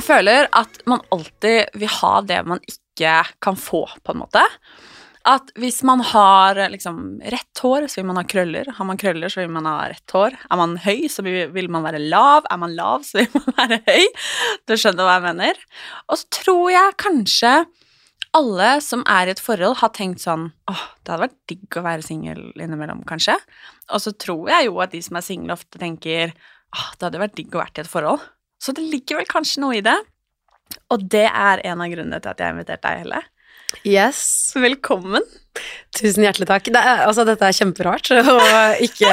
Jeg føler at man alltid vil ha det man ikke kan få, på en måte. At hvis man har liksom rett hår, så vil man ha krøller. Har man krøller, så vil man ha rett hår. Er man høy, så vil man være lav. Er man lav, så vil man være høy. Du skjønner hva jeg mener. Og så tror jeg kanskje alle som er i et forhold, har tenkt sånn åh, det hadde vært digg å være singel innimellom, kanskje. Og så tror jeg jo at de som er single, ofte tenker åh, det hadde vært digg å vært i et forhold. Så det ligger vel kanskje noe i det. Og det er en av grunnene til at jeg har invitert deg, Helle. Yes. Velkommen. Tusen hjertelig takk. Det er, altså, dette er kjemperart å ikke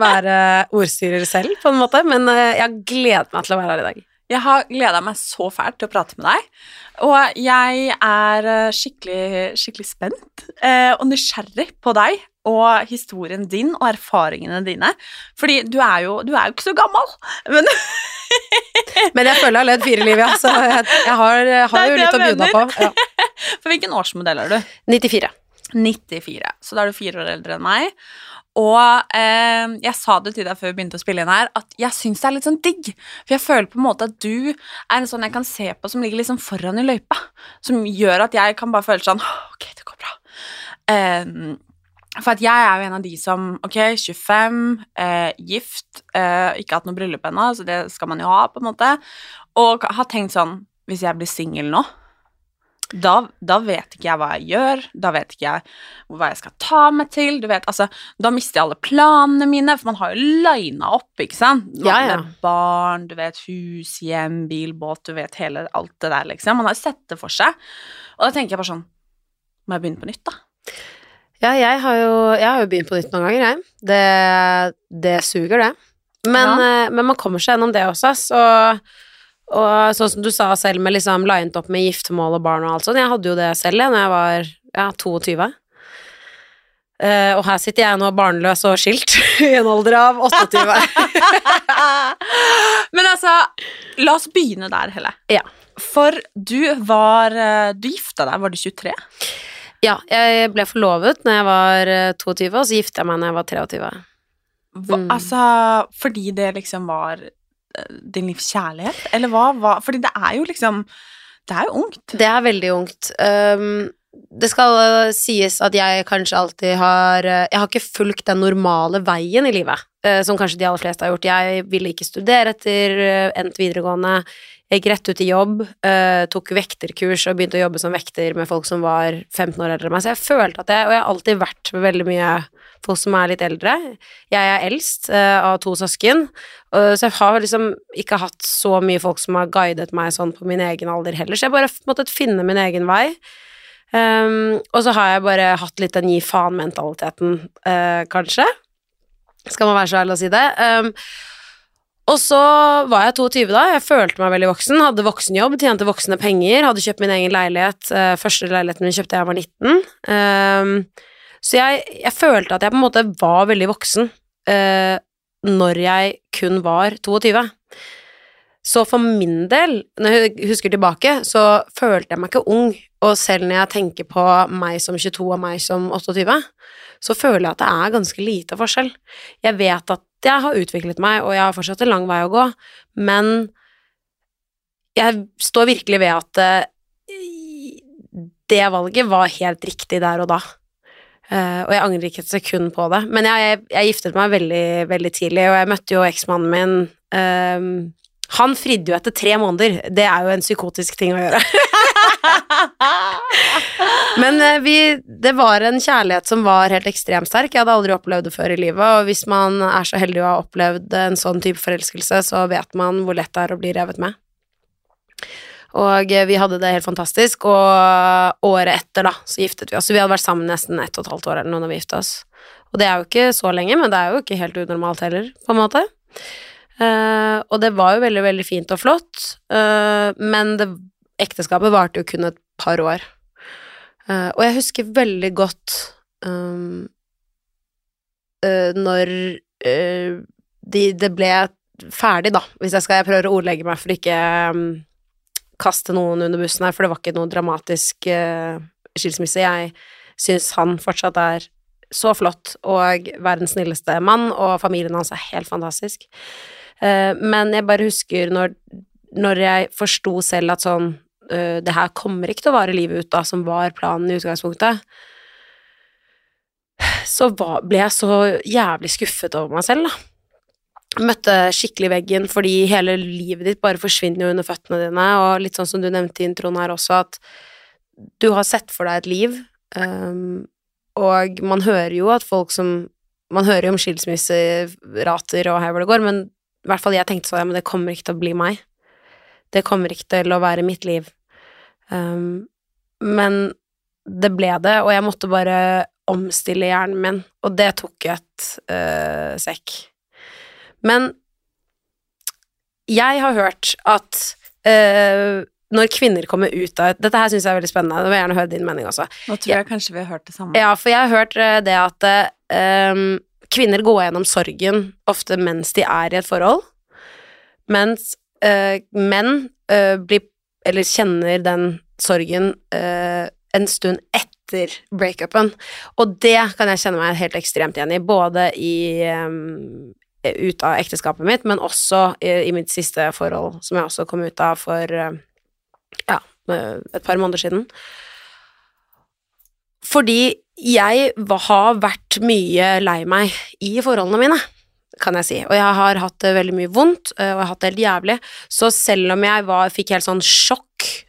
være ordstyrer selv, på en måte, men eh, jeg gleder meg til å være her i dag. Jeg har gleda meg så fælt til å prate med deg. Og jeg er eh, skikkelig, skikkelig spent eh, og nysgjerrig på deg og historien din og erfaringene dine. Fordi du er jo, du er jo ikke så gammel, men Men jeg føler jeg har levd fire liv, ja, så jeg, jeg har, har jo litt å begynne på. Ja. For hvilken årsmodell er du? 94. 94. Så da er du fire år eldre enn meg. Og eh, jeg sa det til deg før vi begynte å spille inn her, at jeg syns det er litt sånn digg. For jeg føler på en måte at du er en sånn jeg kan se på som ligger liksom foran i løypa. Som gjør at jeg kan bare føle sånn Ok, det går bra. Eh, for at jeg er jo en av de som Ok, 25, eh, gift, eh, ikke hatt noe bryllup ennå, så det skal man jo ha, på en måte. Og har tenkt sånn Hvis jeg blir singel nå, da, da vet ikke jeg hva jeg gjør, da vet ikke jeg hva jeg skal ta meg til, du vet, altså, da mister jeg alle planene mine, for man har jo lina opp, ikke sant? Man, Ja, ja. Barn, du vet, hus, hjem, bil, båt, du vet hele, alt det der, liksom. Man har sett det for seg. Og da tenker jeg bare sånn, må jeg begynne på nytt, da? Ja, jeg har, jo, jeg har jo begynt på nytt noen ganger, jeg. Det, det suger, det. Men, ja. men man kommer seg gjennom det også, så Og sånn som du sa selv, med liksom linet opp med giftermål og barn og alt sånt. Jeg hadde jo det selv da jeg var ja, 22. Uh, og her sitter jeg nå barnløs og skilt i en alder av 28. Men altså, la oss begynne der, Helle. Ja. For du var eh, Du gifta deg, var du 23? ja, jeg ble forlovet når jeg var eh, 22, og så gifta jeg meg når jeg var 23. Hva, Mm. Altså, fordi det liksom var eh, din livs kjærlighet? Eller hva hva Fordi det er jo liksom Det er jo ungt. Det er veldig ungt. Um, det skal uh, sies at jeg kanskje alltid har uh, Jeg har ikke fulgt den normale veien i livet, uh, som kanskje de aller fleste har gjort. Jeg ville ikke studere etter endt videregående. Jeg gikk rett ut i jobb, uh, tok vekterkurs og begynte å jobbe som vekter med folk som var 15 år eldre enn meg. Så jeg følte at jeg Og jeg har alltid vært med veldig mye folk som er litt eldre. Jeg er eldst uh, av to søsken, uh, så jeg har liksom ikke hatt så mye folk som har guidet meg sånn på min egen alder heller, så jeg bare måttet finne min egen vei. Um, og så har jeg bare hatt litt den gi faen-mentaliteten, kanskje. Skal man være så ærlig å si det. Um, og så var jeg 22 da, jeg følte meg veldig voksen, hadde voksenjobb, tjente voksne penger, hadde kjøpt min egen leilighet, uh, første leiligheten min kjøpte jeg da jeg var 19. Um, så jeg, jeg følte at jeg på en måte var veldig voksen uh, når jeg kun var 22. Så for min del, når jeg husker tilbake, så følte jeg meg ikke ung, og selv når jeg tenker på meg som 22 og meg som 28, så føler jeg at det er ganske lite forskjell. Jeg vet at jeg har utviklet meg, og jeg har fortsatt en lang vei å gå, men jeg står virkelig ved at eh, det valget var helt riktig der og da. Eh, og jeg angrer ikke et sekund på det. Men jeg, jeg, giftet meg veldig, veldig tidlig, og jeg møtte jo eksmannen min ehm, Han fridde jo etter tre måneder. Det er jo en psykotisk ting å gjøre. Men eh, vi, det var en kjærlighet som var helt ekstremt sterk. Jeg hadde aldri opplevd det før i livet, og hvis man er så heldig å ha opplevd en sånn type forelskelse, så vet man hvor lett det er å bli revet med. Og eh, vi hadde det helt fantastisk, og året etter, da, så giftet vi oss. Vi hadde vært sammen nesten ett og et halvt år eller noe da vi gifta oss. Og det er jo ikke så lenge, men det er jo ikke helt unormalt heller, på en måte. Uh, og det var jo veldig, veldig fint og flott, uh, men det, ekteskapet varte jo kun et par år. Uh, og jeg husker veldig godt um, uh, når uh, de, det ble ferdig, da, hvis jeg skal Jeg prøver å ordlegge meg for ikke um, kaste noen under bussen her, for det var ikke noe dramatisk skilsmisse. Jeg syns han fortsatt er så flott og verdens snilleste mann, og familien hans er helt fantastisk. Men jeg bare husker når, når jeg forsto selv at sånn uh, Det her kommer ikke til å vare livet ut, da, som var planen i utgangspunktet. Så var, ble jeg så jævlig skuffet over meg selv, da møtte skikkelig veggen fordi hele livet ditt bare forsvinner jo under føttene dine, og litt sånn som du nevnte i introen her også, at du har sett for deg et liv, um, og man hører jo at folk som Man hører jo om skilsmisserater og her hvor det går, men i hvert fall jeg tenkte sånn, ja, men det kommer ikke til å bli meg. Det kommer ikke til å være mitt liv. Um, men det ble det, og jeg måtte bare omstille hjernen min, og det tok et uh, sekk. Men jeg har hørt at uh, når kvinner kommer ut av Dette her syns jeg er veldig spennende, Jeg vil jeg gjerne høre din mening også. Nå tror jeg kanskje vi har hørt det samme. Ja, for jeg har hørt uh, det at uh, kvinner går gjennom sorgen ofte mens de er i et forhold, mens menn blir Eller kjenner den sorgen en stund etter breakupen. Og det kan jeg kjenne meg helt ekstremt igjen i, både i um, ut av ekteskapet mitt, men også i, i, mitt siste forhold, som jeg også kom ut av for ja, et par måneder siden. Fordi jeg har vært mye lei meg i forholdene mine, kan jeg si, og jeg har hatt det veldig mye vondt, og jeg har hatt det helt jævlig, så selv om jeg var, fikk helt sånn sjokk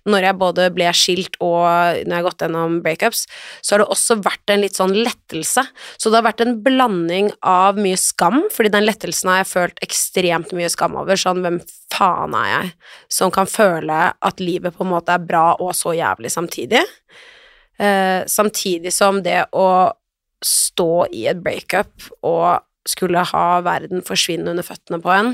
når jeg både ble skilt og når jeg har gått gjennom breakups, så har det også vært en litt sånn lettelse. Så det har vært en blanding av mye skam, fordi den lettelsen har jeg følt ekstremt mye skam over. Sånn, hvem faen er jeg som kan føle at livet på en måte er bra og så jævlig samtidig? Eh, samtidig som det å stå i et breakup og skulle ha verden forsvinne under føttene på en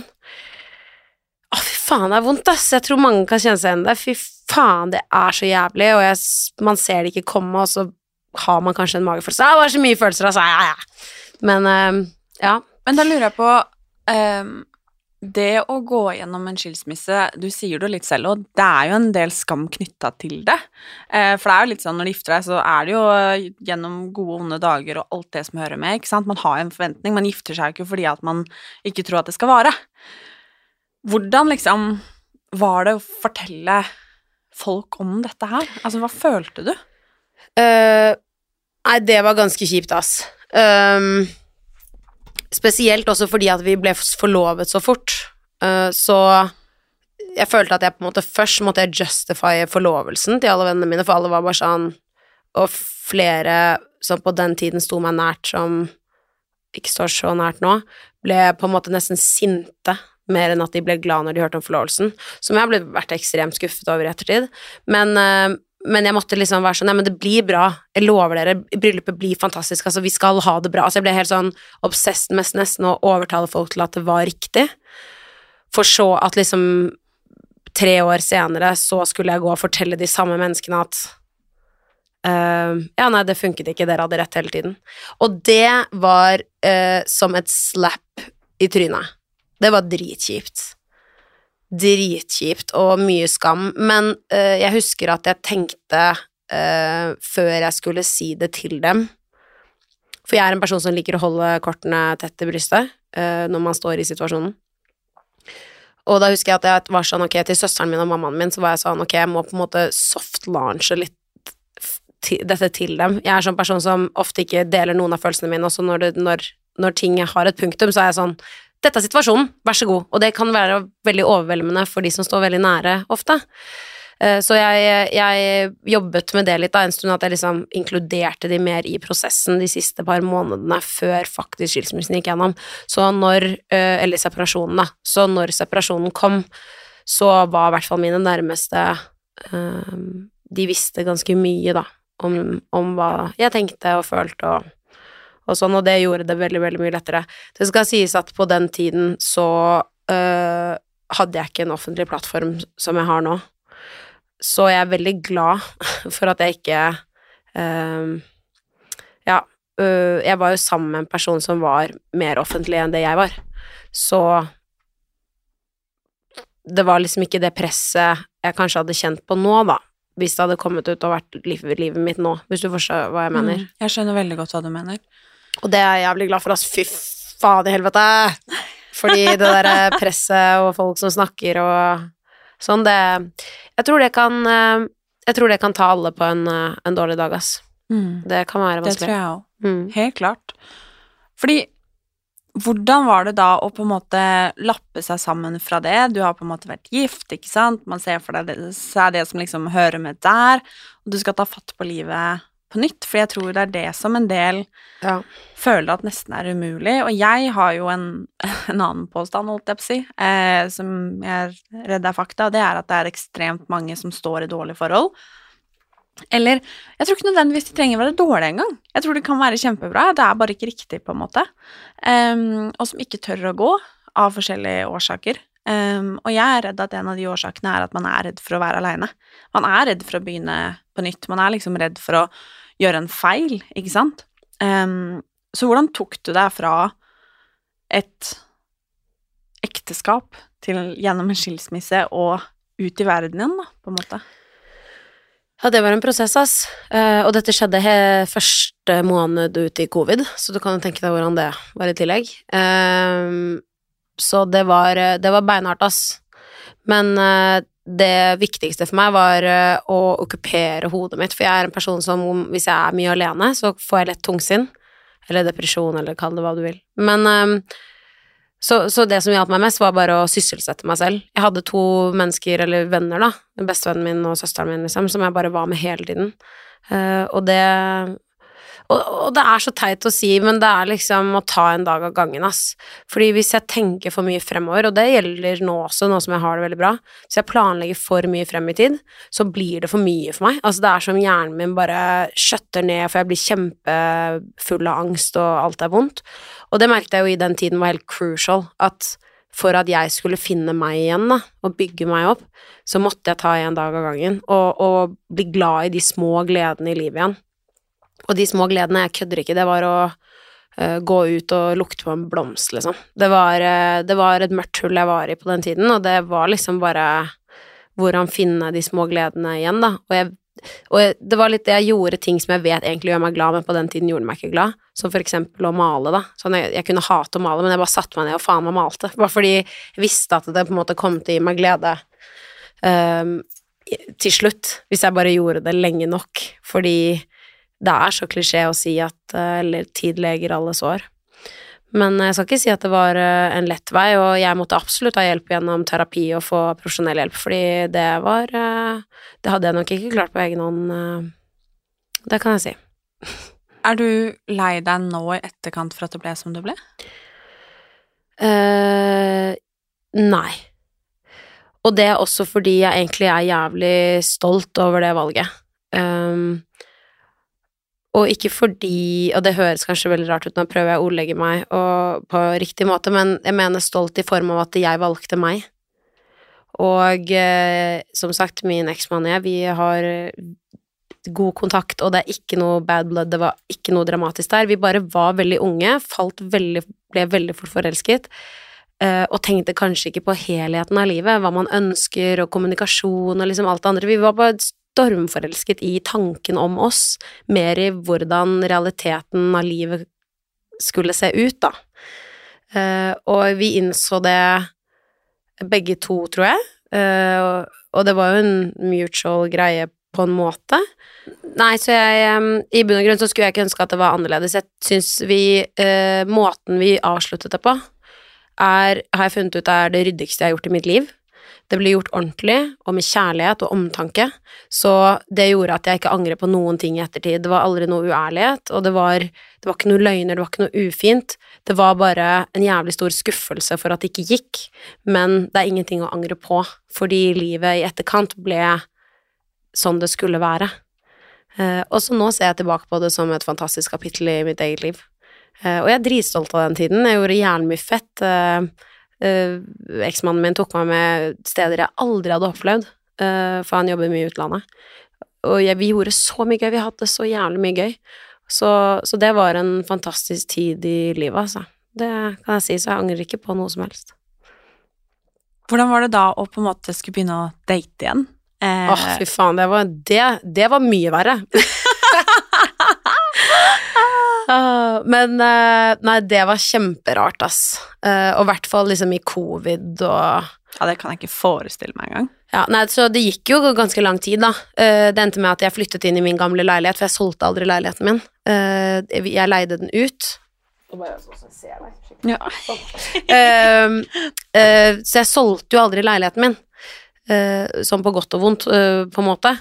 å, fy faen, det er vondt, ass. Jeg tror mange kan kjenne seg igjen i det. Fy faen, det er så jævlig, og jeg, man ser det ikke komme, og så har man kanskje en magefølelse. Det var så mye følelser, altså. Ja, ja. Men uh, ja. Men da lurer jeg på um, Det å gå gjennom en skilsmisse, du sier det jo litt selv, og det er jo en del skam knytta til det. Uh, for det er jo litt sånn når du gifter deg, så er det jo uh, gjennom gode onde dager og alt det som hører med, ikke sant. Man har en forventning, man gifter seg jo ikke fordi at man ikke tror at det skal vare. Hvordan liksom var det å fortelle folk om dette her? Altså, hva følte du? Uh, nei, det var ganske kjipt, ass. Um, spesielt også fordi at vi ble forlovet så fort. Uh, så jeg følte at jeg på en måte først måtte jeg justify forlovelsen til alle vennene mine, for alle var bare sånn Og flere som på den tiden sto meg nært, som ikke står så nært nå, ble på en måte nesten sinte mer enn at de ble glad når de hørte om forlovelsen, som jeg har vært ekstremt skuffet over i ettertid. Men, uh, men jeg måtte liksom være sånn Nei, men det blir bra. Jeg lover dere, bryllupet blir fantastisk. Altså, vi skal ha det bra. Altså, jeg ble helt sånn obsessed med nesten å overtale folk til at det var riktig, for så at liksom tre år senere så skulle jeg gå og fortelle de samme menneskene at uh, ja, nei, det funket ikke, dere hadde rett hele tiden. Og det var uh, som et slap i trynet. Det var dritkjipt. Dritkjipt og mye skam. Men uh, jeg husker at jeg tenkte uh, før jeg skulle si det til dem For jeg er en person som liker å holde kortene tett til brystet uh, når man står i situasjonen. Og da husker jeg at jeg var sånn, ok, til søsteren min og mammaen min så var jeg sånn, ok, jeg må på en måte soft launche litt dette til dem. Jeg er sånn person som ofte ikke deler noen av følelsene mine, også når, det, når, når ting har et punktum, så er jeg sånn Dette er situasjonen, vær så god. Og det kan være veldig overveldende for de som står veldig nære, ofte. Eh, Så jeg, jeg jobbet med det litt da, en stund, at jeg liksom inkluderte de mer i prosessen de siste par månedene før faktisk skilsmissen gikk gjennom. Så når, eh, eller separasjonen da, så når separasjonen kom, så var i hvert fall mine nærmeste eh, De visste ganske mye, da, om, om hva jeg tenkte og følte og, og sånn, og det gjorde det veldig, veldig mye lettere. Det skal sies at på den tiden så øh, hadde jeg ikke en offentlig plattform som jeg har nå. Så jeg er veldig glad for at jeg ikke øh, Ja, øh, jeg var jo sammen med en person som var mer offentlig enn det jeg var. Så det var liksom ikke det presset jeg kanskje hadde kjent på nå, da. Hvis det hadde kommet ut og vært livet, livet mitt nå, hvis du forstår hva jeg mener. Mm, jeg skjønner veldig godt hva du mener. Og det er jeg jævlig glad for, ass. Fy faen i helvete! Fordi det derre presset og folk som snakker og sånn, det Jeg tror det kan eh, Jeg tror det kan ta alle på en, eh, en dårlig dag, ass. Mm. Det kan være Det tror jeg òg. Mm. Helt klart. Fordi hvordan var det da å på en måte lappe seg sammen fra det? Du har på en måte vært gift, ikke sant? Man ser for deg det, det som liksom hører med der, og du skal ta fatt på livet på nytt, for jeg tror det er det som en del Ja. føler at nesten er umulig. Og jeg har jo en, en annen påstand, holdt jeg på å si, eh, som jeg er redd er fakta, og det er at det er ekstremt mange som står i dårlige forhold. Eller jeg tror ikke nødvendigvis de trenger å være dårlige engang. Jeg tror det kan være kjempebra, det er bare ikke riktig, på en måte. Um, og som ikke tør å gå av forskjellige årsaker. Ehm, og jeg er redd at en av de årsakene er at man er redd for å være aleine. Man er redd for å begynne på nytt. Man er liksom redd for å gjøre en feil, ikke sant? Um, så hvordan tok du deg fra et ekteskap til gjennom en skilsmisse og ut i verden igjen, da, på en måte? Ja, det var en prosess, ass. Uh, og dette skjedde første måned ut i covid, så du kan jo tenke deg hvordan det var i tillegg. Eh, så det var, det var beinhardt, ass. Men eh, det viktigste for meg var eh, å okkupere hodet mitt, for jeg er en person som hvis jeg er mye alene, så får jeg lett tungsinn. Eller depresjon, eller kall det hva du vil. Men eh, så, så det som hjalp meg mest, var bare å sysselsette meg selv. Jeg hadde to mennesker, eller venner, da, bestevennen min og søsteren min, liksom, som jeg bare var med hele tiden. Eh, og det og, og det er så teit å si, men det er liksom å ta en dag av gangen, ass. Fordi hvis jeg tenker for mye fremover, og det gjelder nå også, nå som jeg har det veldig bra, hvis jeg planlegger for mye frem i tid, så blir det for mye for meg. Altså, det er som hjernen min bare skjøtter ned, for jeg blir kjempefull av angst, og alt er vondt. Og det merket jeg jo i den tiden var helt crucial, at for at jeg skulle finne meg igjen, da, og bygge meg opp, så måtte jeg ta en dag av gangen, og, og bli glad i de små gledene i livet igjen. Og de små gledene, jeg kødder ikke, det var å uh, gå ut og lukte på en blomst, liksom. Det var, uh, det var et mørkt hull jeg var i på den tiden, og det var liksom bare hvordan finne de små gledene igjen, da. Og, jeg, og jeg, det var litt det jeg gjorde ting som jeg vet egentlig gjør meg glad, men på den tiden gjorde meg ikke glad. Som for eksempel å male, da. Sånn jeg, jeg kunne hate å male, men jeg bare satte meg ned og faen meg malte. Bare fordi jeg visste at det på en måte kom til å gi meg glede. Um, til slutt, hvis jeg bare gjorde det lenge nok, fordi det er så klisjé å si at eh, eller tid leger alle sår. Men jeg skal ikke si at det var eh, en lett vei, og jeg måtte absolutt ha hjelp gjennom terapi og få profesjonell hjelp, fordi det var eh, Det hadde jeg nok ikke klart på egen hånd. eh, Det kan jeg si. Er du lei deg nå i etterkant for at det ble som det ble? Uh, nei. Og det er også fordi jeg egentlig er jævlig stolt over det valget. Um, og ikke fordi Og det høres kanskje veldig rart ut, nå prøver jeg å ordlegge meg på riktig måte, men jeg mener stolt i form av at jeg valgte meg. Og eh, som sagt, min eksmann og jeg, vi har god kontakt, og det er ikke noe bad blood, det var ikke noe dramatisk der. Vi bare var veldig unge, falt veldig, ble veldig fort forelsket, eh, og tenkte kanskje ikke på helheten av livet, hva man ønsker, og kommunikasjon og liksom alt det andre. Vi var bare stormforelsket i tanken om oss, mer i hvordan realiteten av livet skulle se ut, da. Eh, og vi innså det begge to, tror jeg, eh, og, det var jo en mutual greie på en måte. Nei, så jeg I bunn og grunn så skulle jeg ikke ønske at det var annerledes. Jeg syns vi eh, Måten vi avsluttet det på, er, har jeg funnet ut er det ryddigste jeg har gjort i mitt liv. Det ble gjort ordentlig og med kjærlighet og omtanke, så det gjorde at jeg ikke angrer på noen ting i ettertid. Det var aldri noe uærlighet, og det var, det var ikke noe løgner, det var ikke noe ufint. Det var bare en jævlig stor skuffelse for at det ikke gikk, men det er ingenting å angre på, fordi livet i etterkant ble sånn det skulle være. Eh, og så nå ser jeg tilbake på det som et fantastisk kapittel i mitt eget liv. Eh, og jeg er dritstolt av den tiden. Jeg gjorde jævlig mye fett. Eh, eh, Eksmannen min tok meg med steder jeg aldri hadde opplevd, uh, for han jobber mye i utlandet. Og jeg, vi gjorde så mye gøy, vi hadde så jævlig mye gøy. Så, så det var en fantastisk tid i livet, altså. Det kan jeg si, så jeg angrer ikke på noe som helst. Hvordan var det da å på en måte skulle begynne å date igjen? Eh, Åh, fy faen, det var, det, det var mye verre. Ah, Men eh, nei, det var kjemperart, ass. Eh, og i hvert fall liksom i covid og ja, det kan jeg ikke forestille meg engang. ja, nei, så det gikk jo ganske lang tid, da. Eh, det endte med at jeg flyttet inn i min gamle leilighet, for jeg solgte aldri leiligheten min. Eh, jeg leide den ut. Ja. Så jeg solgte jo aldri leiligheten min, eh, sånn på godt og vondt, på en måte.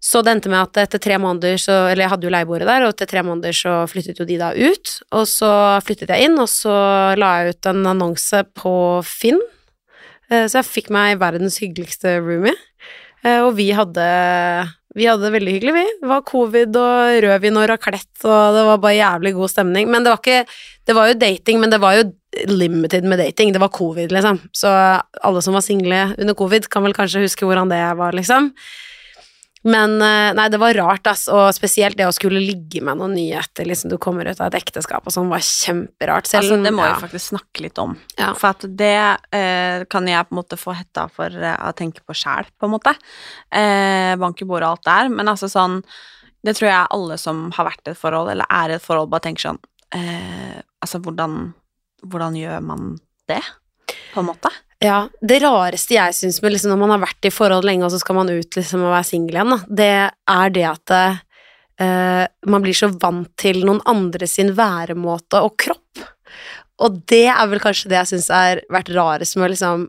Så det endte med at etter tre måneder så Eller jeg hadde jo leieboere der, og etter tre måneder så flyttet jo de da ut. Og så flyttet jeg inn, og så la jeg ut en annonse på Finn. Eh, Så jeg fikk meg verdens hyggeligste roomie. Eh, Og vi hadde vi hadde det veldig hyggelig, vi. Det var covid og rødvin og raclette, og det var bare jævlig god stemning. Men det var ikke Det var jo dating, men det var jo limited med dating. Det var covid, liksom. Så alle som var single under covid, kan vel kanskje huske hvordan det var, liksom. Men eh, nei, det var rart, ass, og spesielt det å skulle ligge med noen nye etter liksom, du kommer ut av et ekteskap og sånn, var kjemperart. Selv Altså, det må ja. vi faktisk snakke litt om. Ja. For at det eh, kan jeg på en måte få hetta for eh, å tenke på sjæl, på en måte. Eh, bank i bordet og alt der. Men altså sånn Det tror jeg alle som har vært i et forhold, eller er i et forhold, bare tenker sånn eh, Altså, hvordan, hvordan gjør man det, på en måte? Ja, det rareste jeg syns med liksom, når man har vært i forhold lenge, og så skal man ut liksom og være singel igjen, da, det er det at uh, man blir så vant til noen andre sin væremåte og kropp. Og det er vel kanskje det jeg syns har vært rarest med liksom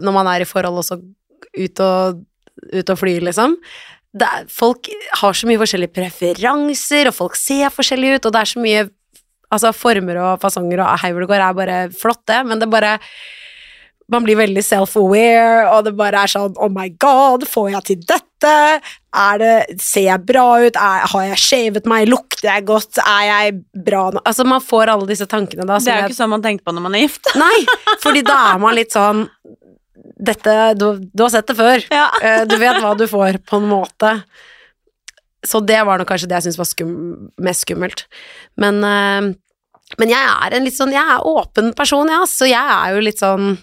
Når man er i forhold og så ut og, ut og fly, liksom. Er, folk har så mye forskjellige preferanser, og folk ser forskjellige ut, og det er så mye Altså, former og fasonger og hei det går, er bare flott, det, men det bare man blir veldig self-aware, og det bare er sånn Oh my god, får jeg til dette? Det, ser jeg bra ut? Er, har jeg shavet meg? Lukter jeg godt? Er jeg bra nå? Altså, man får alle disse tankene da. Det er jo ikke sånn man tenker på når man er gift. Nei, fordi da er man litt sånn Dette Du, du har sett det før. Ja. Eh, Du vet hva du får, på en måte. Så det var nok kanskje det jeg syntes var skum, mest skummelt. Men, eh, men jeg er en litt sånn Jeg er åpen person, ja, så jeg er jo litt sånn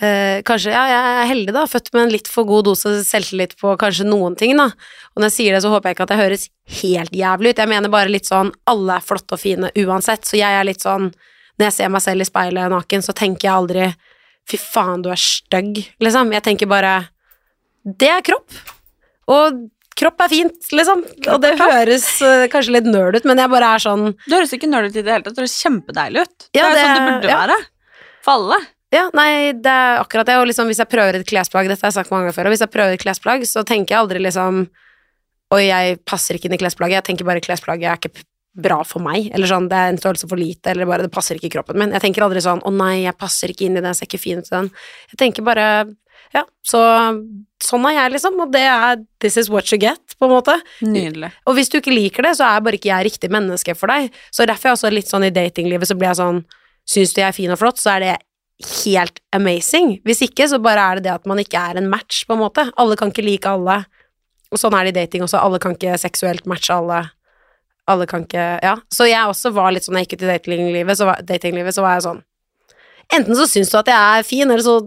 eh, kanskje, ja, jeg er heldig da, født med en litt for god dose selvtillit på kanskje noen ting da, og når jeg sier det så håper jeg ikke at jeg høres helt jævlig ut, jeg mener bare litt sånn, alle er flotte og fine uansett, så jeg er litt sånn, når jeg ser meg selv i speilet naken, så tenker jeg aldri, fy faen du er stygg, liksom, jeg tenker bare, det er kropp, og kropp er fint, liksom, og det høres uh, kanskje litt nerd ut, men jeg bare er sånn, Du høres ikke nerd ut i det hele tatt, du høres kjempedeilig ut. Ja, det er det- sånn det burde ja. være. For alle. Ja, nei, det er akkurat det, og liksom hvis jeg prøver et klesplagg, dette har jeg sagt mange ganger før, og hvis jeg prøver et klesplagg, så tenker jeg aldri liksom, oi, jeg passer ikke inn i klesplagget, jeg tenker bare klesplagget er ikke bra for meg, eller sånn, det er en størrelse for lite, eller bare det passer ikke i kroppen min. Jeg tenker aldri sånn, å nei, jeg passer ikke inn i den, jeg ser ikke fin ut i den. Jeg tenker bare, ja, så sånn er jeg liksom, og det er this is what you get, på en måte. Nydelig. Og hvis du ikke liker det, så er bare ikke jeg riktig menneske for deg. Så derfor er jeg også litt sånn i datinglivet, så blir jeg sånn, syns du jeg er fin og flott, så er det helt amazing. Hvis ikke, så bare er det det at man ikke er en match, på en måte. Alle kan ikke like alle. Og sånn er det i dating også, alle kan ikke seksuelt matche alle. Alle kan ikke, ja. Så jeg også var litt sånn, når jeg gikk ut i datinglivet, så var, datinglivet, så var jeg sånn, enten så syns du at jeg er fin, eller så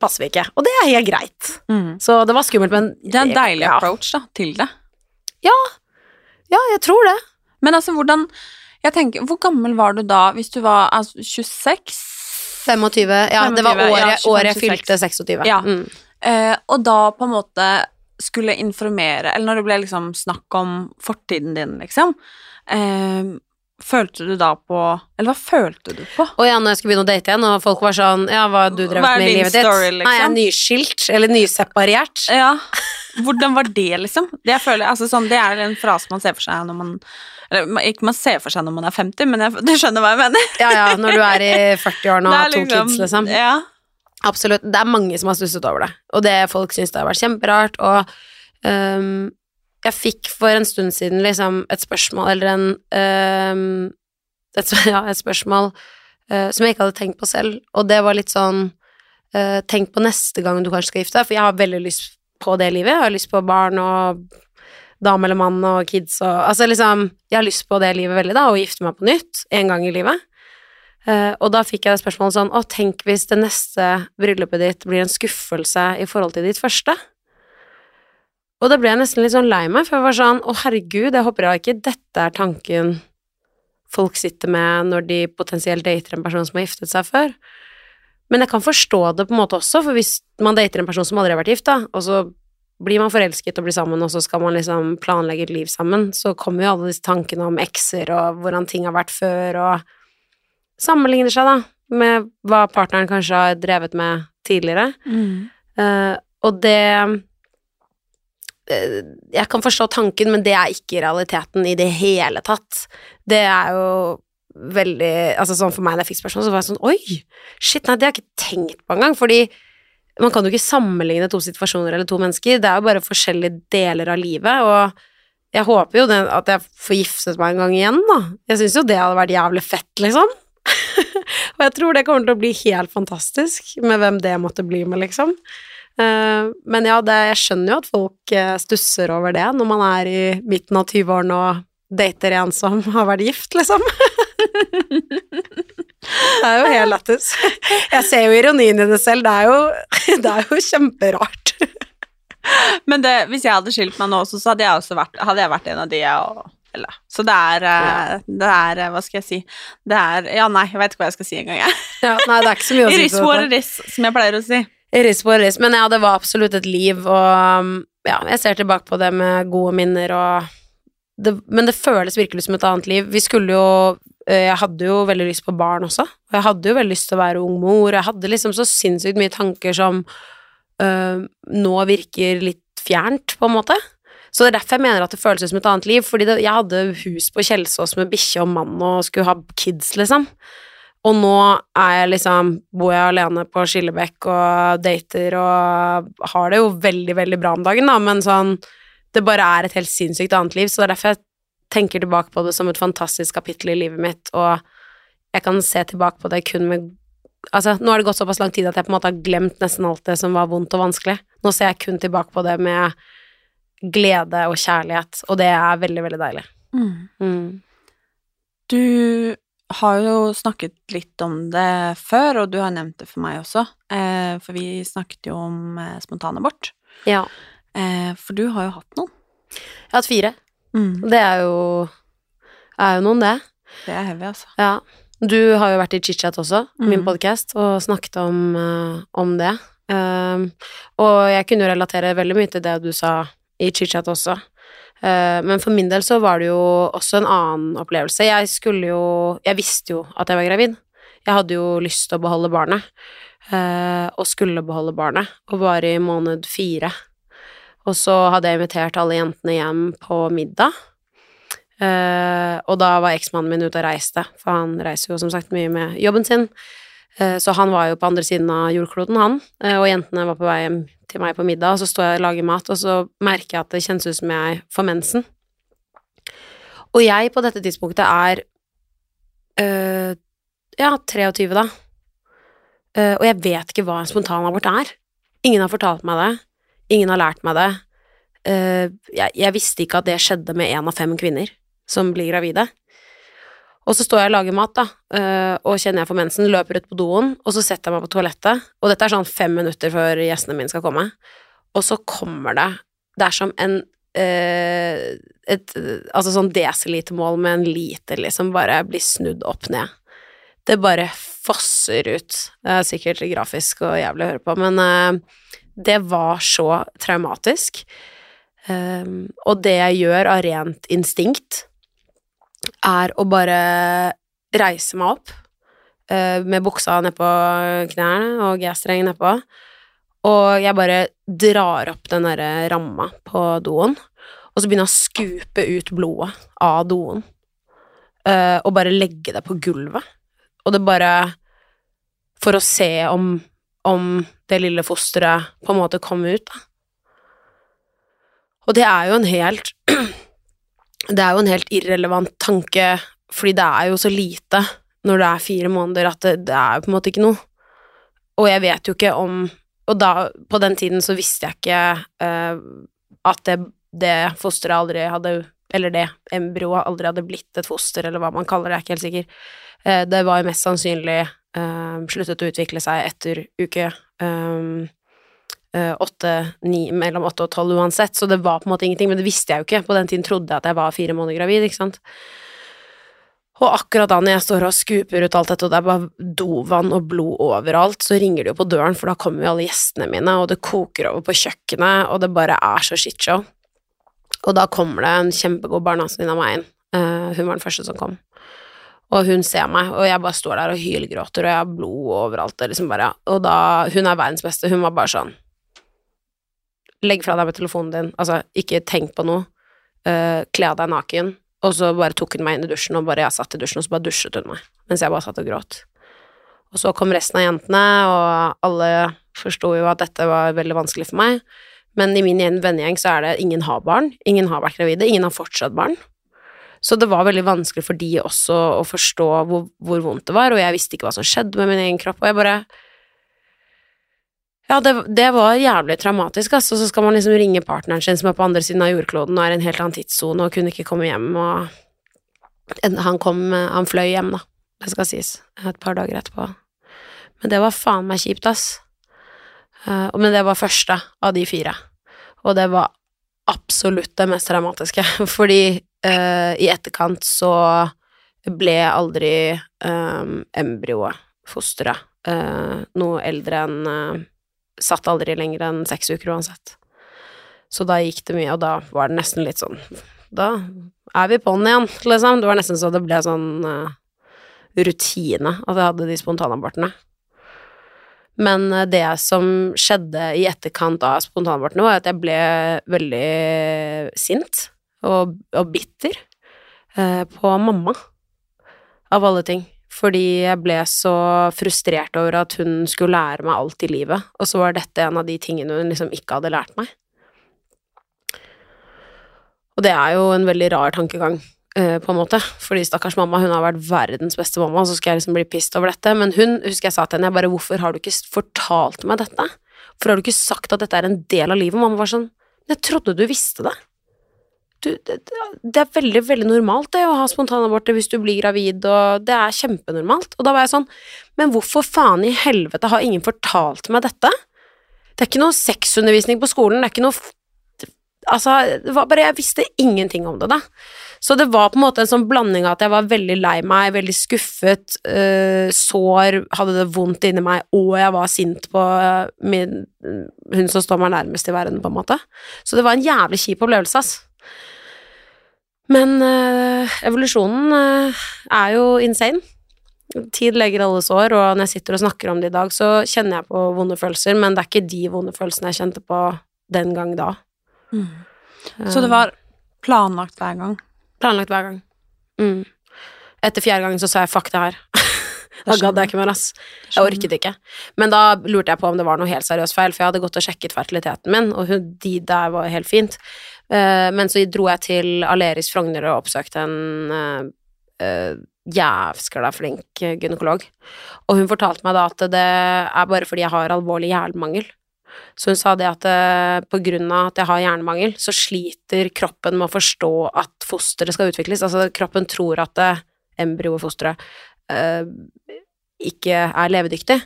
passer vi ikke. Og det er helt greit. Mm. Så det var skummelt, men Det er en deilig ja. approach da, til det. Ja, jeg tror det. Men altså, hvordan jeg tenker, Hvor gammel var du da, hvis du var altså, 26? 25. Ja, det var 25, ja, året, 25, året jeg fylte 26. Ja. Mm. Eh, og da på en måte skulle informere, eller når det ble liksom snakk om fortiden din, liksom, eh, følte du da på Eller hva følte du på? Og ja, når jeg skulle begynne å date igjen, og folk var sånn Ja, hva har du drevet er med i livet ditt? Liksom? Nei, jeg er nyskilt, eller nyseparert. Ja. Hvordan var det, liksom? Det, føler, altså, sånn, det er en frase man ser for seg når man Eller ikke man ser for seg når man er 50, men jeg, du skjønner hva jeg mener. Ja, ja, når du er i 40-årene og har to kids, liksom. Ja. Absolutt. Det er mange som har stusset over det, og det folk syns det har vært kjemperart, og um, jeg fikk for en stund siden liksom et spørsmål, eller en øhm, et, Ja, et spørsmål uh, som jeg ikke hadde tenkt på selv, og det var litt sånn Uh, Tenk på neste gang du kanskje skal gifte deg, for jeg har veldig lyst på det livet. Jeg har lyst på barn og dame eller mann og kids og Altså liksom Jeg har lyst på det livet veldig, da, og gifte meg på nytt en gang i livet. Uh, og da fikk jeg det spørsmålet sånn Å, tenk hvis det neste bryllupet ditt blir en skuffelse i forhold til ditt første. Og da ble jeg nesten litt sånn lei meg, for jeg var sånn Å, herregud, jeg håper da ikke dette er tanken folk sitter med når de potensielt dater en person som har giftet seg før. Men jeg kan forstå det på en måte også, for hvis man dater en person som aldri har vært gift, da, og så blir man forelsket og blir sammen, og så skal man liksom planlegge et liv sammen, så kommer jo alle disse tankene om ekser og hvordan ting har vært før, og sammenligner seg da med hva partneren kanskje har drevet med tidligere. Eh, og det eh, Jeg kan forstå tanken, men det er ikke realiteten i det hele tatt. Det er jo veldig Altså sånn for meg da jeg fikk spørsmål, så var jeg sånn Oi! Shit, nei, det har jeg ikke tenkt på engang, fordi man kan jo ikke sammenligne to situasjoner eller to mennesker, det er jo bare forskjellige deler av livet, og jeg håper jo det, at jeg får giftet meg en gang igjen, da. Jeg syns jo det hadde vært jævlig fett, liksom. og jeg tror det kommer til å bli helt fantastisk, med hvem det måtte bli med, liksom. Eh, men ja, det, jeg skjønner jo at folk eh, stusser over det når man er i midten av 20-årene og dater en som har vært gift, liksom. det er jo helt lættis. Jeg ser jo ironien i det selv, det er jo, det er jo kjemperart. Men det, hvis jeg hadde skilt meg nå også, så hadde jeg også vært, hadde jeg vært en av de jeg eller, Så det er, eh, det er eh, Hva skal jeg si? Det er Ja, nei, jeg vet ikke hva jeg skal si engang, jeg. Ja, nei, det er ikke så mye å si Iris what it is, som jeg pleier å si. Iris på iris. Men ja, det var absolutt et liv, og ja, jeg ser tilbake på det med gode minner, og det, Men det føles virkelig som et annet liv. Vi skulle jo eh, Jeg hadde jo veldig lyst på barn også, og jeg hadde jo veldig lyst til å være ung mor, jeg hadde liksom så sinnssykt mye tanker som øh, nå virker litt fjernt, på en måte. Så det er derfor jeg mener at det føles som et annet liv, fordi det, jeg hadde hus på Kjelsås med bikkje og mann og skulle ha kids, liksom. Og nå er jeg liksom Bor jeg alene på Skillebekk og dater og har det jo veldig, veldig bra om dagen, da, men sånn Det bare er et helt sinnssykt annet liv, så det er derfor jeg tenker tilbake på det som et fantastisk kapittel i livet mitt, og jeg kan se tilbake på det kun med Altså, nå har det gått såpass lang tid at jeg på en måte har glemt nesten alt det som var vondt og vanskelig. Nå ser jeg kun tilbake på det med glede og kjærlighet, og det er veldig, veldig deilig. Mm. Du har jo snakket litt om det før, og du har nevnt det for meg også, eh, for vi snakket jo om eh, spontanabort. Ja. Eh, for du har jo hatt noen. Jeg har hatt fire. Det er jo er jo noen, det. Det er heavy, altså. Ja. Du har jo vært i chit-chat også, min podkast, podcast, og snakket om, uh, om det. Um, og jeg kunne jo relatere veldig mye til det du sa i chit-chat også. Uh, men for min del så var det jo også en annen opplevelse. Jeg skulle jo Jeg visste jo at jeg var gravid. Jeg hadde jo lyst til å beholde barnet, eh, og skulle beholde barnet, og var i måned fire. Og så hadde jeg invitert alle jentene hjem på middag. Uh, og da var eksmannen min ute og reiste, for han reiser jo som sagt mye med jobben sin. Uh, så han var jo på andre siden av jordkloden, han, Uh, og jentene var på vei hjem til meg på middag, og så står jeg og lager mat, og så merker jeg at det kjennes ut som jeg får mensen. Og jeg på dette tidspunktet er ja, 23, da. Og jeg vet ikke hva en spontanabort er. Ingen har fortalt meg det. Ingen har lært meg det. Eh, jeg, jeg visste ikke at det skjedde med én av fem kvinner som blir gravide. Og så står jeg og lager mat, da, eh, og kjenner jeg får mensen, løper ut på doen, og så setter jeg meg på toalettet, og dette er sånn fem minutter før gjestene mine skal komme, og så kommer det Det er som en eh, et altså sånn desilitermål med en liter, liksom, bare blir snudd opp ned. Det bare fosser ut. Det er sikkert grafisk og jævlig å høre på, men det var så traumatisk. Um, og det jeg gjør av rent instinkt, er å bare reise meg opp uh, med buksa nedpå knærne og G-strengen nedpå, og jeg bare drar opp den derre ramma på doen, og så begynner jeg å skupe ut blodet av doen, uh, og bare legge det på gulvet. Og det bare For å se om, om det lille fosteret på en måte kom ut, da. Og det er jo en helt Det er jo en helt irrelevant tanke, fordi det er jo så lite når det er fire måneder at det, det er jo på en måte ikke noe. Og jeg vet jo ikke om Og da, på den tiden, så visste jeg ikke uh, at det, det fosteret aldri hadde Eller det embryoet aldri hadde blitt et foster, eller hva man kaller det, jeg er ikke helt sikker. Uh, det var jo mest sannsynlig uh, sluttet å utvikle seg etter uke um, åtte, ni, mellom åtte og tolv uansett, så det var på en måte ingenting, men det visste jeg jo ikke. På den tiden trodde jeg at jeg var fire måneder gravid, ikke sant. Og akkurat da når jeg står og skuper ut alt dette, og det er bare dovann og blod overalt, så ringer det jo på døren, for da kommer jo alle gjestene mine, og det koker over på kjøkkenet, og det bare er så shitshow. Og da kommer det en kjempegod barndomsvenninne av meg inn. Uh, hun var den første som kom. Og hun ser meg, og jeg bare står der og hylgråter, og jeg har blod overalt, og liksom bare Og da Hun er verdens beste, hun var bare sånn Legg fra deg med telefonen din, altså, ikke tenk på noe. Uh, kle av deg naken. Og så bare tok hun meg inn i dusjen, og bare jeg satt i dusjen, og så bare dusjet hun meg. Mens jeg bare satt og gråt. Og så kom resten av jentene, og alle forsto jo at dette var veldig vanskelig for meg. Men i min vennegjeng så er det ingen har barn, ingen har vært gravide, ingen har fortsatt barn. Så det var veldig vanskelig for de også å forstå hvor, hvor vondt det var, og jeg visste ikke hva som skjedde med min egen kropp, og jeg bare ja, det, det, var jævlig traumatisk, altså. Så skal man liksom ringe partneren sin som er på andre siden av jordkloden og er i en helt annen tidssone og kunne ikke komme hjem, og han kom Han fløy hjem, da, det skal sies, et par dager etterpå. Men det var faen meg kjipt, ass. Uh, men det var første av de fire, og det var absolutt det mest traumatiske, fordi uh, i etterkant så ble aldri um, embryoet, fosteret, uh, noe eldre enn satt aldri lenger enn seks uker uansett. Så da gikk det mye, og da var det nesten litt sånn Da er vi på'n igjen, liksom. Det var nesten så det ble sånn uh, rutine at jeg hadde de spontanabortene. Men uh, det som skjedde i etterkant av spontanabortene, var at jeg ble veldig sint og, og bitter eh, på mamma, av alle ting fordi jeg ble så frustrert over at hun skulle lære meg alt i livet, og så var dette en av de tingene hun liksom ikke hadde lært meg. Og det er jo en veldig rar tankegang, eh, på en måte, fordi stakkars mamma, hun har vært verdens beste mamma, så skal jeg liksom bli pissed over dette, men hun, husker jeg sa til henne, jeg bare, hvorfor har du ikke fortalt meg dette? Hvorfor har du ikke sagt at dette er en del av livet? Mamma var sånn, jeg trodde du visste det du, det, det, er veldig, veldig normalt det å ha spontanaborter hvis du blir gravid, og det er kjempenormalt. Og da var jeg sånn, men hvorfor faen i helvete har ingen fortalt meg dette? Det er ikke noe sexundervisning på skolen, det er ikke noe Altså, det var bare Jeg visste ingenting om det, da. Så det var på en måte en sånn blanding av at jeg var veldig lei meg, veldig skuffet, øh, sår, hadde det vondt inni meg, og jeg var sint på øh, min, hun som står meg nærmest i verden, på en måte. Så det var en jævlig kjip opplevelse, ass. Men øh, evolusjonen øh, er jo insane. Tid legger alle sår, og når jeg sitter og snakker om det i dag, så kjenner jeg på vonde følelser, men det er ikke de vonde følelsene jeg kjente på den gang da. Mm. Så det var planlagt hver gang? Planlagt hver gang. Mm. Etter fjerde gangen så sa jeg fuck det her. da gadd jeg ikke mer, ass. Jeg orket ikke. Men da lurte jeg på om det var noe helt seriøst feil, for jeg hadde gått og sjekket fertiliteten min, og de der var helt fint. Uh, men så dro jeg til Aleris Frogner og oppsøkte en uh, uh, jævskala flink gynekolog. Og hun fortalte meg da at det er bare fordi jeg har alvorlig hjernemangel. Så hun sa det at på grunn av at jeg har hjernemangel, så sliter kroppen med å forstå at fosteret skal utvikles. Altså kroppen tror at embryo-fosteret ikke er levedyktig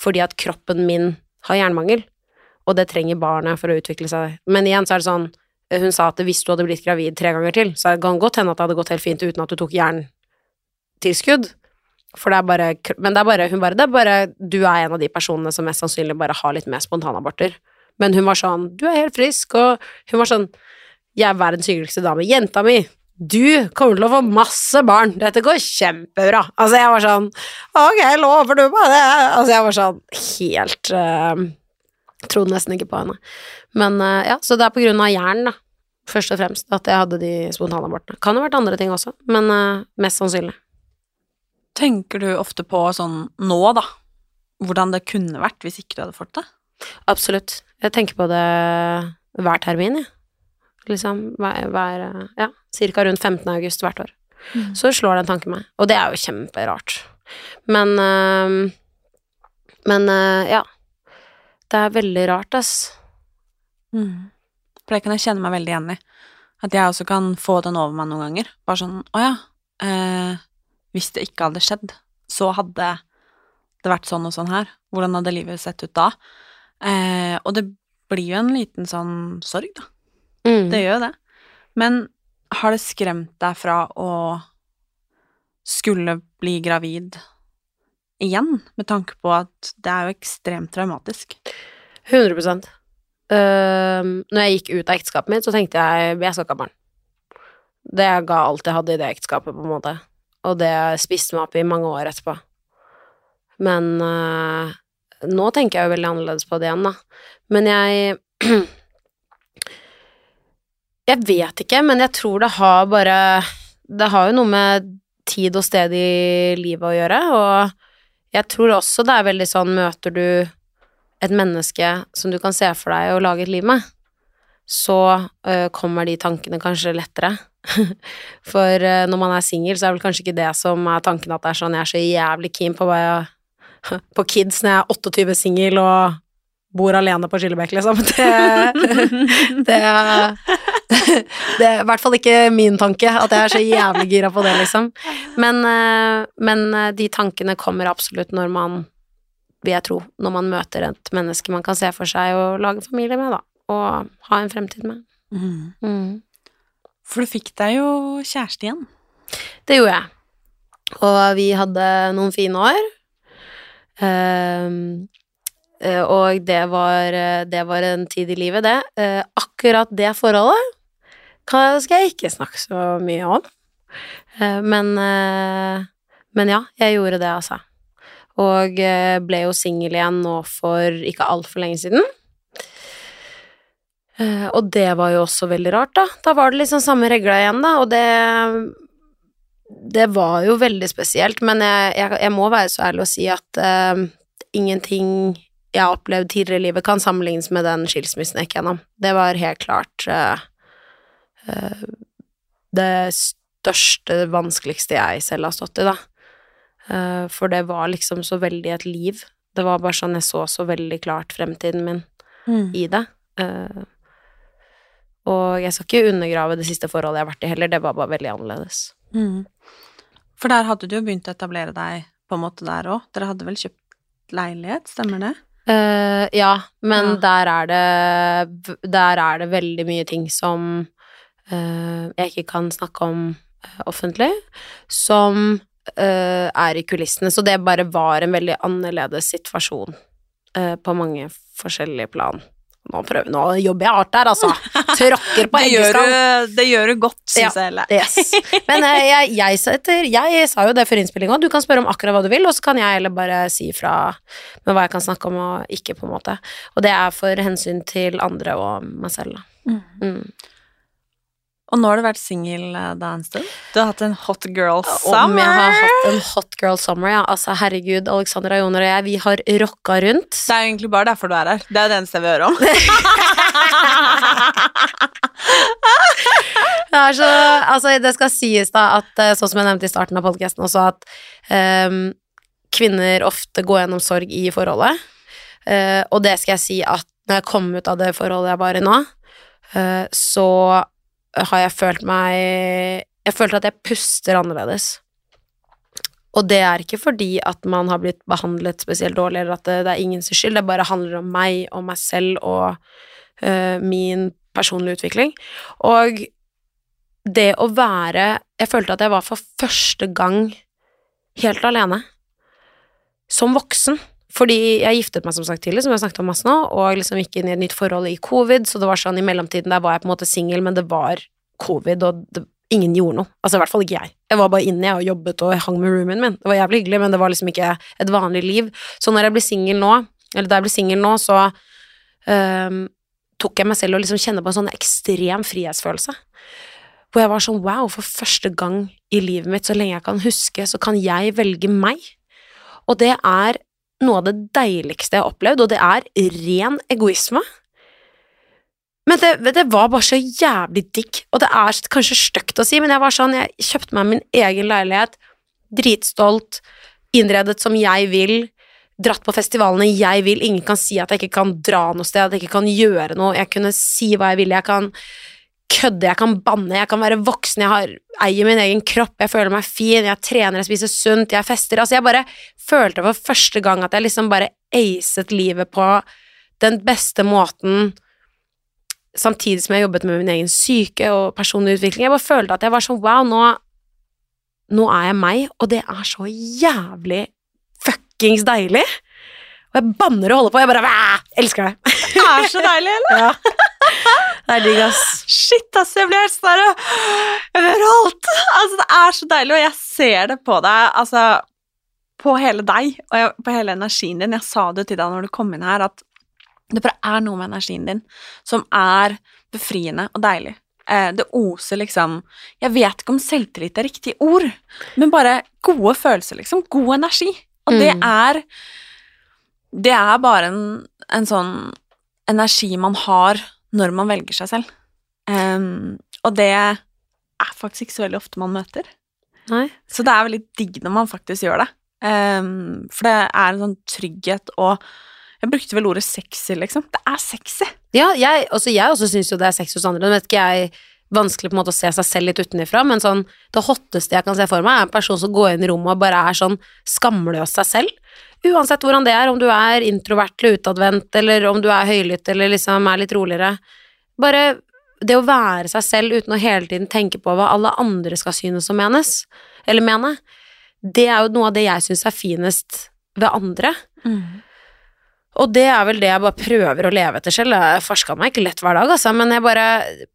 fordi at kroppen min har hjernemangel, og det trenger barnet for å utvikle seg. Men igjen så er det sånn hun sa at hvis du hadde blitt gravid tre ganger til, så kan det godt hende at det hadde gått helt fint uten at du tok jerntilskudd. For det er bare Men det er bare Hun bare Det er bare Du er en av de personene som mest sannsynlig bare har litt mer spontanaborter. Men hun var sånn 'Du er helt frisk', og hun var sånn 'Jeg er verdens hyggeligste dame. Jenta mi, du kommer til å få masse barn. Dette går kjempebra'. Altså, jeg var sånn 'Ok, lover du meg det?' Altså, jeg var sånn helt uh, Trodde nesten ikke på henne. Men uh, ja, så det er på grunn av jern, da. Først og fremst at jeg hadde de spontanabortene. Kan ha vært andre ting også, men uh, mest sannsynlig. Tenker du ofte på sånn nå, da, hvordan det kunne vært hvis ikke du hadde fått det? Absolutt. Jeg tenker på det hver termin, jeg. Liksom hver, hver Ja, cirka rundt 15. august hvert år. Mm. Så slår den tanken meg. Og det er jo kjemperart. Men øh, Men øh, ja. Det er veldig rart, ass. Mm. For det kan jeg kjenne meg veldig igjen i. At jeg også kan få den over meg noen ganger. Bare sånn Å ja. Eh, hvis det ikke hadde skjedd, så hadde det vært sånn og sånn her. Hvordan hadde livet sett ut da? Eh, og det blir jo en liten sånn sorg, da. Mm. Det gjør jo det. Men har det skremt deg fra å skulle bli gravid igjen, med tanke på at det er jo ekstremt traumatisk? 100 uh, Når jeg gikk ut av ekteskapet mitt, så tenkte jeg jeg skal ikke ha barn. Det ga alt jeg hadde i det ekteskapet, på en måte. Og det spiste meg opp i mange år etterpå. Men uh, nå tenker jeg jo veldig annerledes på det igjen, da. Men jeg Jeg vet ikke, men jeg tror det har bare Det har jo noe med tid og sted i livet å gjøre, og jeg tror også det er veldig sånn Møter du et menneske som du kan se for deg å lage et liv med, så øh, kommer de tankene kanskje lettere. For øh, når man er singel, så er vel kanskje ikke det som er tanken at det er sånn jeg er så jævlig keen på, jeg, på kids når jeg er 28 singel og bor alene på Skillebekk, liksom. Det, det, det er i hvert fall ikke min tanke, at jeg er så jævlig gira på det, liksom. Men, øh, men øh, de tankene kommer absolutt når man vil jeg tro, når man møter et menneske man kan se for seg å lage familie med, da, og ha en fremtid med. Mm. Mm. For du fikk deg jo kjæreste igjen. Det gjorde jeg. Og vi hadde noen fine år. Eh, og det var, eh, det var en tid i livet, det. Eh, akkurat det forholdet skal jeg ikke snakke så mye om. Eh, men, eh, men ja, jeg gjorde det, altså. Og eh, ble jo singel igjen nå for ikke altfor lenge siden. Og det var jo også veldig rart, da. Da var det liksom samme regla igjen, da, og det Det var jo veldig spesielt, men jeg, jeg, jeg må være så ærlig å si at uh, ingenting jeg har opplevd tidligere i livet, kan sammenlignes med den skilsmissen jeg gikk gjennom. Det var helt klart eh, det største, vanskeligste jeg selv har stått i, da. Eh, for det var liksom så veldig et liv. Det var bare sånn jeg så så veldig klart fremtiden min i det. Eh, og jeg skal ikke undergrave det siste forholdet jeg har vært i heller, det var bare veldig annerledes. Mm. For der hadde du jo begynt å etablere deg på en måte der òg. Dere hadde vel kjøpt leilighet, stemmer det? Uh, ja, men Ja. Der, er det, der er det veldig mye ting som eh, jeg ikke kan snakke om eh, offentlig, som eh, er i kulissene. Så det bare var en veldig annerledes situasjon eh, på mange forskjellige plan. Nå, prøver, nå jobber jeg hardt der, altså. Tråkker på eggeskall. det gjør du godt, syns Ja, jeg. Eller? Yes. Men eh, jeg, jeg, setter, jeg sa jo det før innspillinga, du kan spørre om akkurat hva du vil, og så kan jeg heller bare si fra med hva jeg kan snakke om og ikke, på en måte. Og det er for hensyn til andre og meg selv, da. Mm. Og nå har du vært singel eh, da en stund. Du har hatt en hot girl Om summer. jeg har hatt en hot girl summer, ja. Altså, herregud, Alexandra Joner og jeg, vi har rocka rundt. Det er jo egentlig bare derfor du er her. Det er det eneste jeg vil høre om. Det er så Altså, det skal sies da at eh, sånn som jeg nevnte i starten av podkasten også, at um, kvinner ofte går gjennom sorg i forholdet. Uh, og det skal jeg si at når jeg kom ut av det forholdet jeg var i nå, uh, så har jeg følt meg Jeg følte at jeg puster annerledes. Og det er ikke fordi at man har blitt behandlet spesielt dårlig, eller at det, det er ingen sin skyld, det bare handler om meg og meg selv og eh, min personlige utvikling. Og det å være Jeg følte at jeg var for første gang helt alene. Som voksen. Fordi jeg giftet meg som sagt tidlig, som jeg har snakket om masse nå, og liksom gikk inn i et nytt forhold i covid, så det var sånn i mellomtiden der var jeg på en måte singel, men det var covid, og det, ingen gjorde noe. Altså i hvert fall ikke jeg. Jeg var bare inne og jobbet og hang med roomien min. Det var jævlig hyggelig, men det var liksom ikke et vanlig liv. Så når jeg blir singel nå, eller da jeg ble singel nå, så um, tok jeg meg selv og liksom kjenne på en sånn ekstrem frihetsfølelse. Hvor jeg var sånn wow, for første gang i livet mitt, så lenge jeg kan huske, så kan jeg velge meg. Og det er noe av det deiligste jeg har opplevd, og det er ren egoisme. Men det, det var bare så jævlig digg, og det er kanskje stygt å si, men jeg var sånn, jeg kjøpte meg min egen leilighet, dritstolt, innredet som jeg vil, dratt på festivalene jeg vil, ingen kan si at jeg ikke kan dra noe sted, at jeg ikke kan gjøre noe, jeg kunne si hva jeg ville, jeg kan kødde, jeg kan banne, jeg kan være voksen, jeg har, eier min egen kropp, jeg føler meg fin, jeg trener, jeg spiser sunt, jeg fester Altså, jeg bare følte for første gang at jeg liksom bare acet livet på den beste måten, samtidig som jeg jobbet med min egen syke og personlig utvikling. Jeg bare følte at jeg var sånn wow, nå, nå er jeg meg, og det er så jævlig fuckings deilig. Og jeg banner og holder på, jeg bare elsker det. Det er så deilig, eller? Ja. Det er digg, ass. Shit, ass, jeg blir helt sånn overalt. Altså, det er så deilig, og jeg ser det på deg, altså På hele deg, og jeg, på hele energien din. Jeg sa det til deg når du kom inn her, at det bare er noe med energien din som er befriende og deilig. Eh, det oser liksom Jeg vet ikke om selvtillit er riktig ord, men bare gode følelser, liksom. God energi. Og det Mm. er Det er bare en, en sånn energi man har når man velger seg selv. Um, og det er faktisk ikke så veldig ofte man møter. Nei. Så det er veldig digg når man faktisk gjør det. Um, for det er en sånn trygghet og Jeg brukte vel ordet sexy, liksom. Det er sexy. Ja, jeg, også, jeg også syns jo det er sexy hos andre. Nå vet ikke jeg vanskelig på en måte å se seg selv litt utenfra, men sånn, det hotteste jeg kan se for meg, er en person som går inn i rommet og bare er sånn skamløs seg selv. Uansett hvordan det er, om du er introvert eller utadvendt, eller om du er høylytt eller liksom er litt roligere. Bare det å være seg selv uten å hele tiden tenke på hva alle andre skal synes og menes, eller mene, det er jo noe av det jeg syns er finest ved andre. Og det er vel det jeg bare prøver å leve etter selv. Jeg forska meg ikke lett hver dag, altså, men jeg bare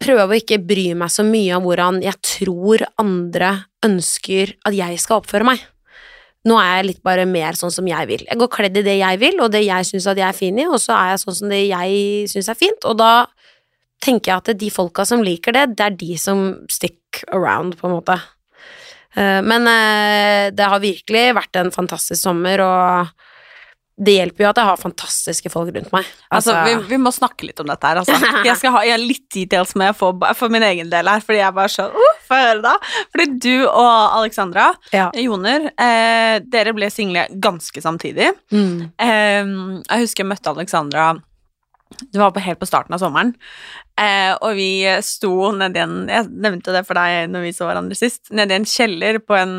prøver å ikke bry meg så mye om hvordan jeg tror andre ønsker at jeg skal oppføre meg. Nå er jeg litt bare mer sånn som jeg vil. Jeg går kledd i det jeg vil, og det jeg syns at jeg er fin i, og så er jeg sånn som det jeg syns er fint, og da tenker jeg at de folka som liker det, det er de som stick around, på en måte. Eh, Men eh, det har virkelig vært en fantastisk sommer, og det hjelper jo at jeg har fantastiske folk rundt meg. Altså, vi, vi må snakke litt om dette her, altså. Jeg skal ha jeg har litt details med for, for min egen del her, fordi jeg bare sånn uh, Få høre, da. Fordi du og Alexandra ja. Joner, eh, dere ble single ganske samtidig. Mm. Eh, jeg husker jeg møtte Alexandra Det var på, helt på starten av sommeren. Eh, og vi sto nedi en Jeg nevnte det for deg når vi så hverandre sist. Nedi en kjeller på en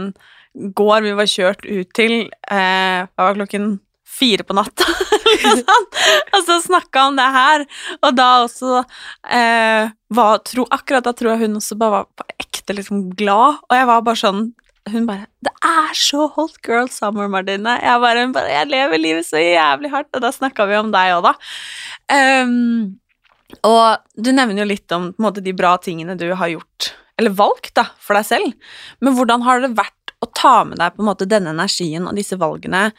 gård vi var kjørt ut til. Eh, hva var klokken? Fire på natta. liksom. og så snakka om det her. Og da også eh, var, tro, Akkurat da tror jeg hun også bare var ekte liksom glad. Og jeg var bare sånn hun bare 'Det er så hot girl summer, Martine'. Jeg bare, hun bare 'Jeg lever livet så jævlig hardt', og da snakka vi om deg òg, da. Um, og du nevner jo litt om måte, de bra tingene du har gjort, eller valgt, da, for deg selv. Men hvordan har det vært å ta med deg på en måte denne energien og disse valgene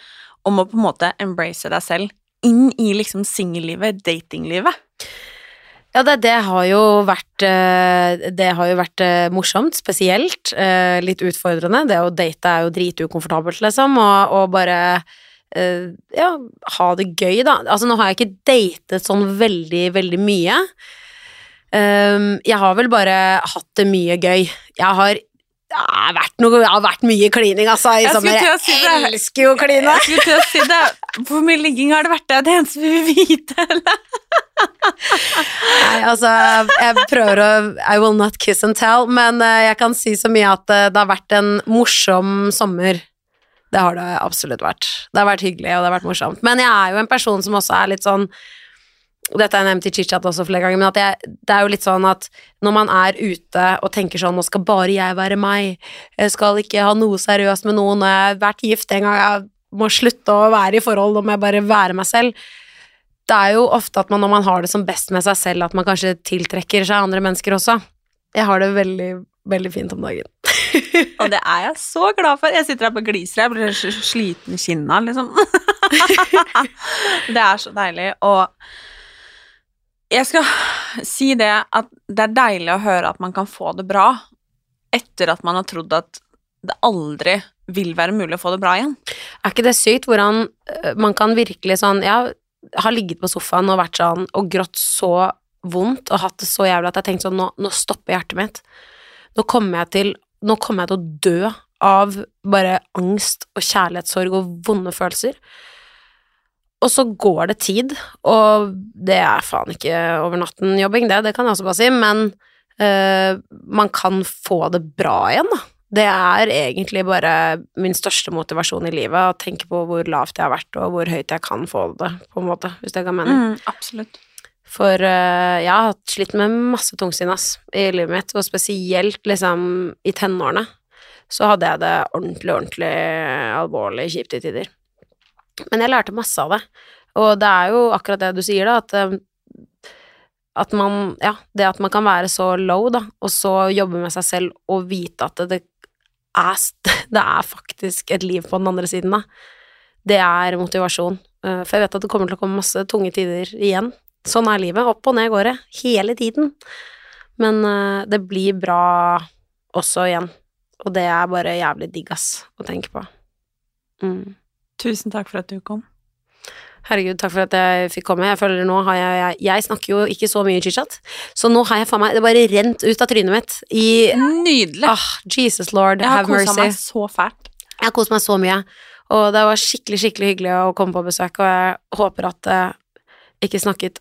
om å på en måte embrace deg selv inn i liksom singellivet, datinglivet? Ja, det, det har jo vært eh, Det har jo vært eh, morsomt, spesielt. eh, Litt utfordrende. Det å date er jo dritukomfortabelt, liksom, og, og bare ja, ha det gøy, da. Altså, nå har jeg ikke datet sånn veldig, veldig mye. Um, jeg har vel bare hatt det mye gøy. Jeg har det har vært, noe, det har vært mye klining, altså, i Jeg sommer. skulle si. Jeg elsker jo å kline. Jeg skulle til å si det. Hvor mye ligging har det vært? Det er det eneste vi vil vite. eller? Nei, altså, jeg prøver å I will not kiss and tell, men eh, jeg kan si så mye at eh, det har vært en morsom sommer. Det har det absolutt vært. Det har vært hyggelig, og det har vært morsomt. Men jeg er jo en person som også er litt sånn dette har jeg nevnt i chit-chat også flere ganger, men jeg, det er jo litt sånn at når man er ute og tenker sånn 'nå skal bare jeg være meg', jeg skal ikke ha noe seriøst med noen, jeg har vært gift en gang, jeg må slutte å være i forhold, nå må jeg bare være meg selv. Det er jo ofte at man når man har det som best med seg selv, at man kanskje tiltrekker seg andre mennesker også. Jeg har det veldig, veldig fint om dagen. Og det er jeg så glad for. Jeg sitter her på gliser, jeg blir sliten i kinna, liksom. det er så deilig. Og jeg skal si det at det er deilig å høre at man kan få det bra etter at man har trodd at det aldri vil være mulig å få det bra igjen. Er ikke det sykt hvordan øh, man kan virkelig sånn Jeg har ligget på sofaen og vært sånn og grått så vondt og hatt det så jævlig at jeg tenkte sånn nå, nå stopper hjertet mitt. Nå kommer jeg til Nå kommer jeg til å dø av bare angst og kjærlighetssorg og vonde følelser. Og så går det tid, og det er faen ikke over natten-jobbing, det, det kan jeg også bare si, men øh, man kan få det bra igjen, da. Det er egentlig bare min største motivasjon i livet, å tenke på hvor lavt jeg har vært, og hvor høyt jeg kan få det, på en måte, hvis det kan mening. Mm, absolutt. For øh, jeg har slitt med masse tungsinn, ass, i livet mitt, og spesielt liksom i tenårene. Så hadde jeg det ordentlig, ordentlig alvorlig kjipt i tider. Men jeg lærte masse av det. Og det er jo akkurat det du sier, da, at øh, at man Ja, det at man kan være så low, da, og så jobbe med seg selv og vite at det, er, det er faktisk et liv på den andre siden, da. Det er motivasjon. Eh, For jeg vet at det kommer til å komme masse tunge tider igjen. Sånn er livet. Opp og ned går det. Hele tiden. Men eh, det blir bra også igjen. Og det er bare jævlig digg, ass, å tenke på. Mm. Tusen takk for at du kom. Herregud, takk for at jeg fikk komme. Jeg føler nå har jeg Jeg, jeg snakker jo ikke så mye chit-chat, så nå har jeg faen meg Det bare rent ut av trynet mitt i Nydelig. ah, Jesus lord, jeg har have kosa mercy. meg så fælt. Jeg har kost meg så mye, og det var skikkelig, skikkelig hyggelig å komme på besøk, og jeg håper at jeg ikke snakket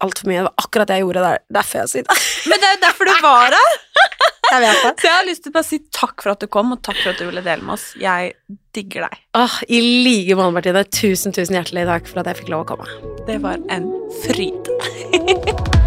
altfor mye. Det var akkurat det jeg gjorde der. Derfor jeg sitter Men det er jo derfor du var her! Jeg vet det. Så jeg har lyst til å bare si takk for at du kom, og takk for at du ville dele med oss. Jeg digger deg. Åh, I like måte, Martine. Tusen, tusen hjertelig takk for at jeg fikk lov å komme. Det var en fryd.